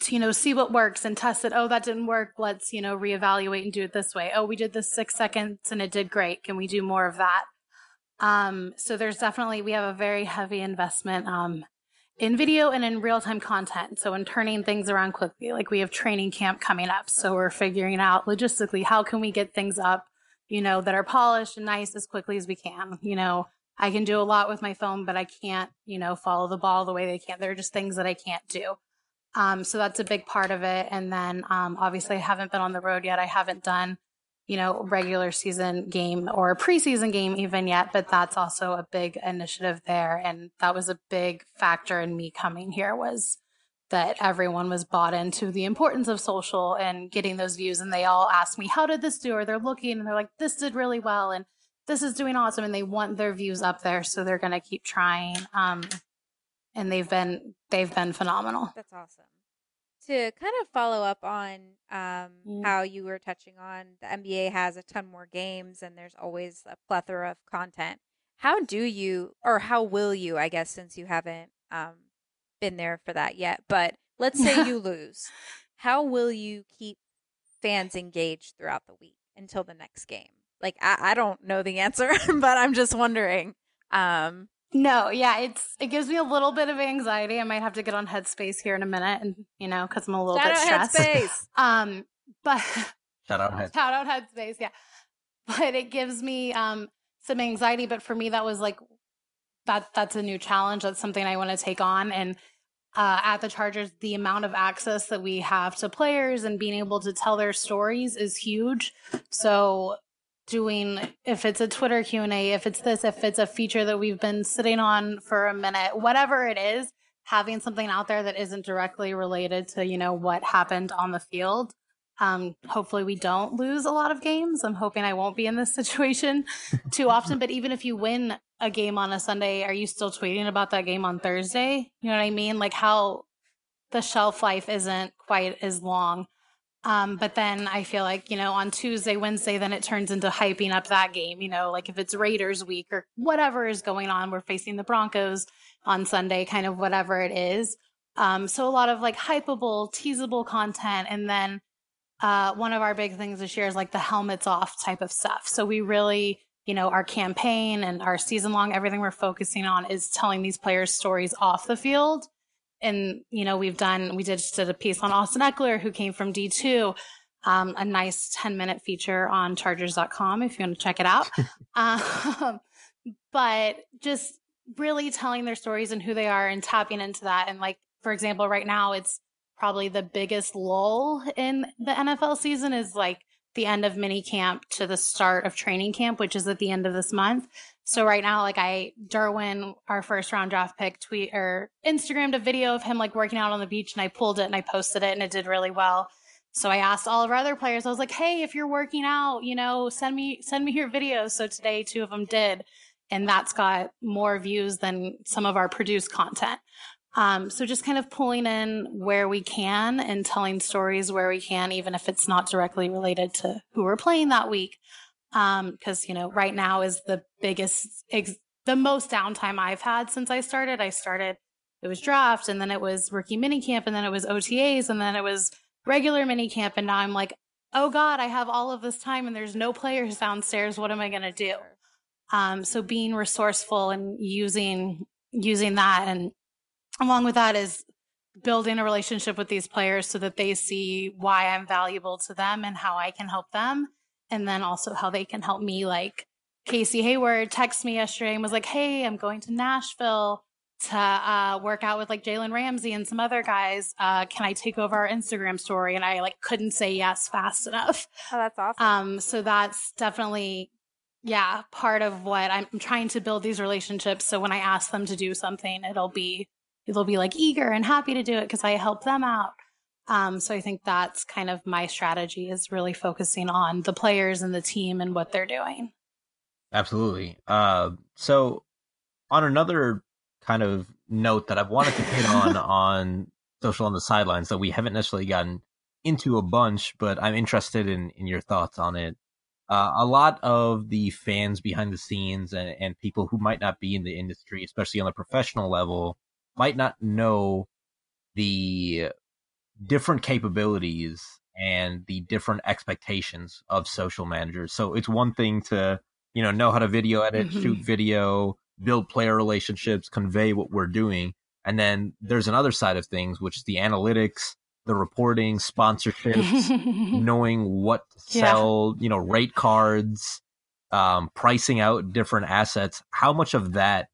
to you know see what works and test it. Oh, that didn't work. Let's you know reevaluate and do it this way. Oh, we did this six seconds and it did great. Can we do more of that? Um, so there's definitely we have a very heavy investment um, in video and in real time content. So in turning things around quickly, like we have training camp coming up, so we're figuring out logistically how can we get things up you know, that are polished and nice as quickly as we can. You know, I can do a lot with my phone, but I can't, you know, follow the ball the way they can. There are just things that I can't do. Um, so that's a big part of it. And then um, obviously, I haven't been on the road yet. I haven't done, you know, regular season game or preseason game even yet, but that's also a big initiative there. And that was a big factor in me coming here was that everyone was bought into the importance of social and getting those views. And they all ask me, how did this do? Or they're looking and they're like, this did really well. And this is doing awesome. And they want their views up there. So they're going to keep trying. Um, and they've been, they've been phenomenal. That's awesome. To kind of follow up on um, mm. how you were touching on, the NBA has a ton more games and there's always a plethora of content. How do you, or how will you, I guess, since you haven't um, been there for that yet, but let's say you lose. How will you keep fans engaged throughout the week until the next game? Like I, I don't know the answer, but I'm just wondering. Um no, yeah, it's it gives me a little bit of anxiety. I might have to get on Headspace here in a minute, and you know, because I'm a little shout bit stressed. Headspace. um, but shout out Headspace. Shout out Headspace. Yeah, but it gives me um some anxiety. But for me, that was like that. That's a new challenge. That's something I want to take on, and uh, at the Chargers, the amount of access that we have to players and being able to tell their stories is huge. So doing if it's a Twitter Q&A, if it's this, if it's a feature that we've been sitting on for a minute, whatever it is, having something out there that isn't directly related to, you know, what happened on the field. Um, hopefully we don't lose a lot of games. I'm hoping I won't be in this situation too often, but even if you win a game on a Sunday, are you still tweeting about that game on Thursday? You know what I mean? Like how the shelf life isn't quite as long. Um, but then I feel like, you know, on Tuesday, Wednesday, then it turns into hyping up that game. You know, like if it's Raiders week or whatever is going on, we're facing the Broncos on Sunday, kind of whatever it is. Um, so a lot of like hypeable, teasable content. And then uh, one of our big things this year is like the helmets off type of stuff. So we really you know, our campaign and our season long, everything we're focusing on is telling these players stories off the field. And, you know, we've done, we did, just did a piece on Austin Ekeler, who came from D2, um, a nice 10 minute feature on chargers.com if you want to check it out. um, but just really telling their stories and who they are and tapping into that. And like, for example, right now it's probably the biggest lull in the NFL season is like the end of mini camp to the start of training camp, which is at the end of this month. So right now, like I, Derwin, our first round draft pick, tweet or Instagrammed a video of him like working out on the beach, and I pulled it and I posted it, and it did really well. So I asked all of our other players, I was like, "Hey, if you're working out, you know, send me send me your videos." So today, two of them did, and that's got more views than some of our produced content. Um, so just kind of pulling in where we can and telling stories where we can, even if it's not directly related to who we're playing that week. Um, cause, you know, right now is the biggest, ex- the most downtime I've had since I started. I started, it was draft and then it was rookie mini camp and then it was OTAs and then it was regular mini camp. And now I'm like, oh God, I have all of this time and there's no players downstairs. What am I going to do? Um, so being resourceful and using, using that and along with that is building a relationship with these players so that they see why I'm valuable to them and how I can help them. And then also how they can help me. Like Casey Hayward texted me yesterday and was like, Hey, I'm going to Nashville to uh, work out with like Jalen Ramsey and some other guys. Uh, can I take over our Instagram story? And I like couldn't say yes fast enough. Oh, that's awesome. Um, so that's definitely, yeah, part of what I'm trying to build these relationships. So when I ask them to do something, it'll be they'll be like eager and happy to do it because I help them out. Um, so I think that's kind of my strategy is really focusing on the players and the team and what they're doing. Absolutely. Uh, so on another kind of note that I've wanted to hit on on social on the sidelines that we haven't necessarily gotten into a bunch, but I'm interested in in your thoughts on it. Uh, a lot of the fans behind the scenes and, and people who might not be in the industry, especially on the professional level, might not know the different capabilities and the different expectations of social managers. So it's one thing to, you know, know how to video edit, mm-hmm. shoot video, build player relationships, convey what we're doing. And then there's another side of things, which is the analytics, the reporting, sponsorships, knowing what to sell, yeah. you know, rate cards, um, pricing out different assets. How much of that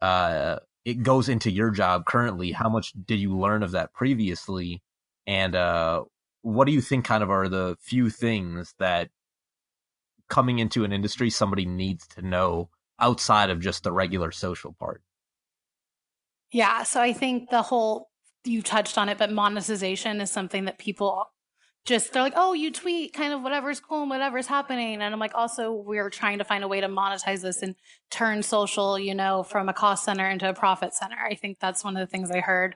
uh, it goes into your job currently? How much did you learn of that previously? And uh, what do you think kind of are the few things that coming into an industry somebody needs to know outside of just the regular social part? Yeah, so I think the whole you touched on it, but monetization is something that people just they're like, oh, you tweet kind of whatever's cool and whatever's happening. And I'm like, also, we're trying to find a way to monetize this and turn social, you know, from a cost center into a profit center. I think that's one of the things I heard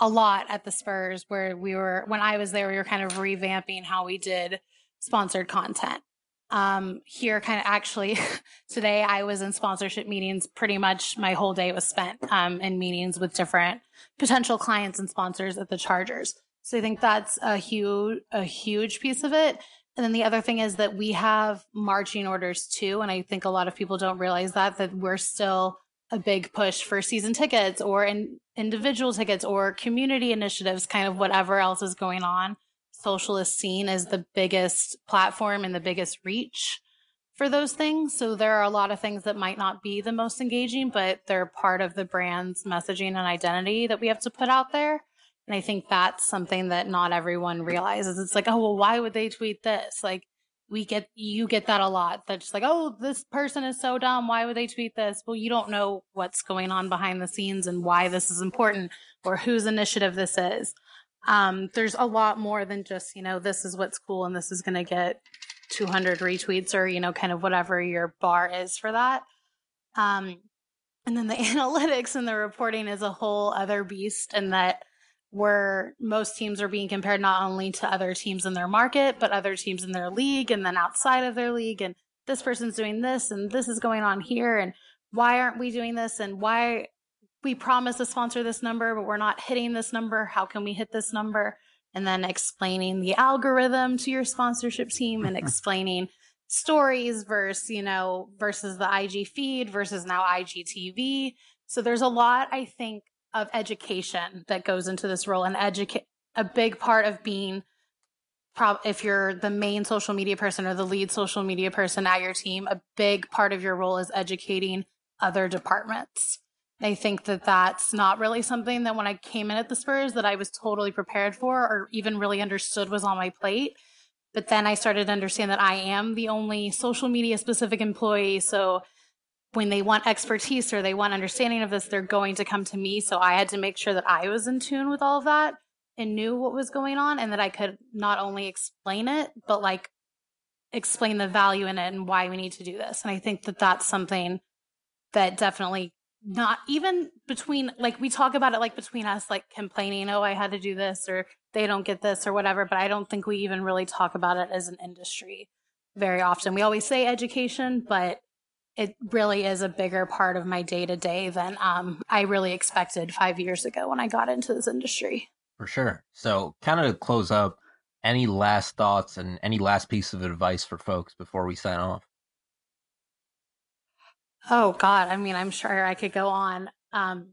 a lot at the Spurs where we were when I was there, we were kind of revamping how we did sponsored content um here kind of actually today i was in sponsorship meetings pretty much my whole day was spent um in meetings with different potential clients and sponsors at the chargers so i think that's a huge a huge piece of it and then the other thing is that we have marching orders too and i think a lot of people don't realize that that we're still a big push for season tickets or in individual tickets or community initiatives kind of whatever else is going on social is seen as the biggest platform and the biggest reach for those things. So there are a lot of things that might not be the most engaging, but they're part of the brand's messaging and identity that we have to put out there. And I think that's something that not everyone realizes. It's like, oh, well, why would they tweet this? Like, we get, you get that a lot. That's like, oh, this person is so dumb. Why would they tweet this? Well, you don't know what's going on behind the scenes and why this is important or whose initiative this is um, there's a lot more than just, you know, this is what's cool and this is going to get 200 retweets or, you know, kind of whatever your bar is for that. Um, and then the analytics and the reporting is a whole other beast, and that where most teams are being compared not only to other teams in their market, but other teams in their league and then outside of their league. And this person's doing this and this is going on here. And why aren't we doing this? And why we promise to sponsor this number, but we're not hitting this number. How can we hit this number? And then explaining the algorithm to your sponsorship team and explaining stories versus, you know, versus the IG feed versus now IGTV. So there's a lot, I think, of education that goes into this role and educate a big part of being if you're the main social media person or the lead social media person at your team, a big part of your role is educating other departments. I think that that's not really something that when I came in at the Spurs that I was totally prepared for or even really understood was on my plate. But then I started to understand that I am the only social media specific employee. So when they want expertise or they want understanding of this, they're going to come to me. So I had to make sure that I was in tune with all of that and knew what was going on and that I could not only explain it, but like explain the value in it and why we need to do this. And I think that that's something that definitely not even between like we talk about it like between us like complaining oh i had to do this or they don't get this or whatever but i don't think we even really talk about it as an industry very often we always say education but it really is a bigger part of my day to day than um, i really expected five years ago when i got into this industry. For sure. So kind of to close up any last thoughts and any last piece of advice for folks before we sign off? Oh God, I mean, I'm sure I could go on um,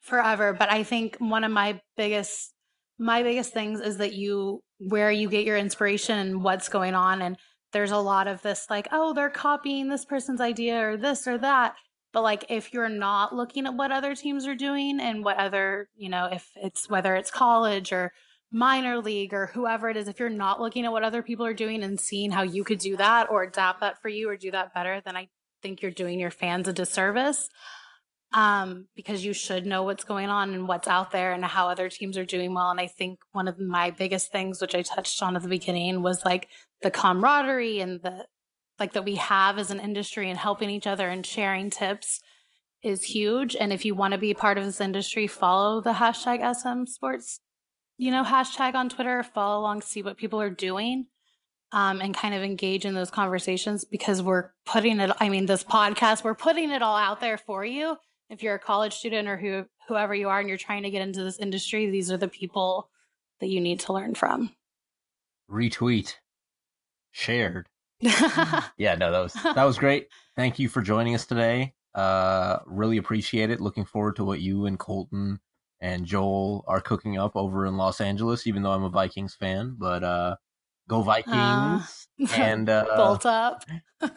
forever, but I think one of my biggest my biggest things is that you where you get your inspiration and what's going on and there's a lot of this like oh they're copying this person's idea or this or that but like if you're not looking at what other teams are doing and what other you know if it's whether it's college or minor league or whoever it is if you're not looking at what other people are doing and seeing how you could do that or adapt that for you or do that better then i think you're doing your fans a disservice um, because you should know what's going on and what's out there and how other teams are doing well. And I think one of my biggest things, which I touched on at the beginning, was like the camaraderie and the like that we have as an industry and helping each other and sharing tips is huge. And if you want to be part of this industry, follow the hashtag SM Sports, you know, hashtag on Twitter, follow along, see what people are doing. Um, and kind of engage in those conversations because we're putting it, I mean, this podcast, we're putting it all out there for you. If you're a college student or who, whoever you are and you're trying to get into this industry, these are the people that you need to learn from. Retweet. Shared. yeah, no, that was that was great. Thank you for joining us today. Uh really appreciate it. Looking forward to what you and Colton and Joel are cooking up over in Los Angeles, even though I'm a Vikings fan. But uh go Vikings Uh, and uh Bolt up.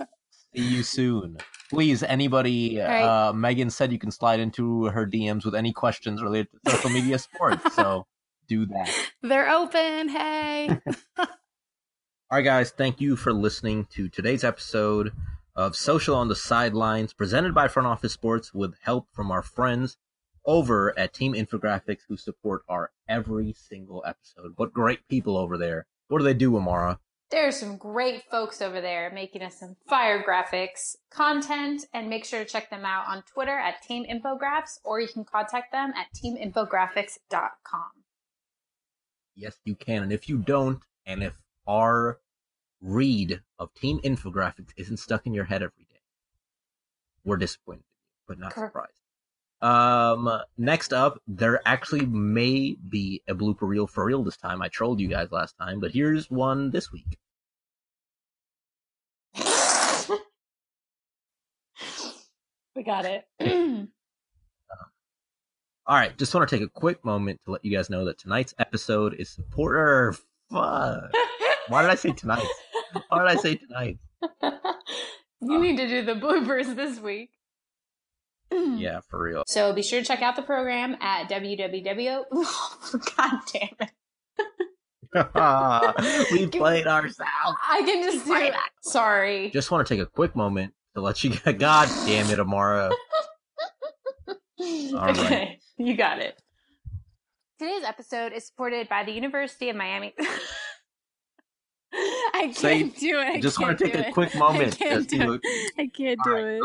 see you soon. Please, anybody right. uh Megan said you can slide into her DMs with any questions related to social media sports. So do that. They're open. Hey. All right, guys, thank you for listening to today's episode of Social on the Sidelines, presented by Front Office Sports with help from our friends over at Team Infographics who support our every single episode. What great people over there. What do they do, Amara? There are some great folks over there making us some fire graphics content, and make sure to check them out on Twitter at Team Infographs, or you can contact them at teaminfographics.com. Yes, you can. And if you don't, and if our read of Team Infographics isn't stuck in your head every day, we're disappointed, but not Correct. surprised. Um, next up, there actually may be a blooper reel for real this time. I trolled you guys last time, but here's one this week. we got it. All right, just want to take a quick moment to let you guys know that tonight's episode is supporter. Fuck. Why did I say tonight? Why did I say tonight? you need to do the bloopers this week. Mm. Yeah, for real. So be sure to check out the program at www. God damn it! we played ourselves. I can just do it. Sorry. Just want to take a quick moment to let you get. God damn it, Amara. All right. okay, you got it. Today's episode is supported by the University of Miami. I can't Say- do it. I Just want to take a it. quick I moment. can't do it. I can't do right, it.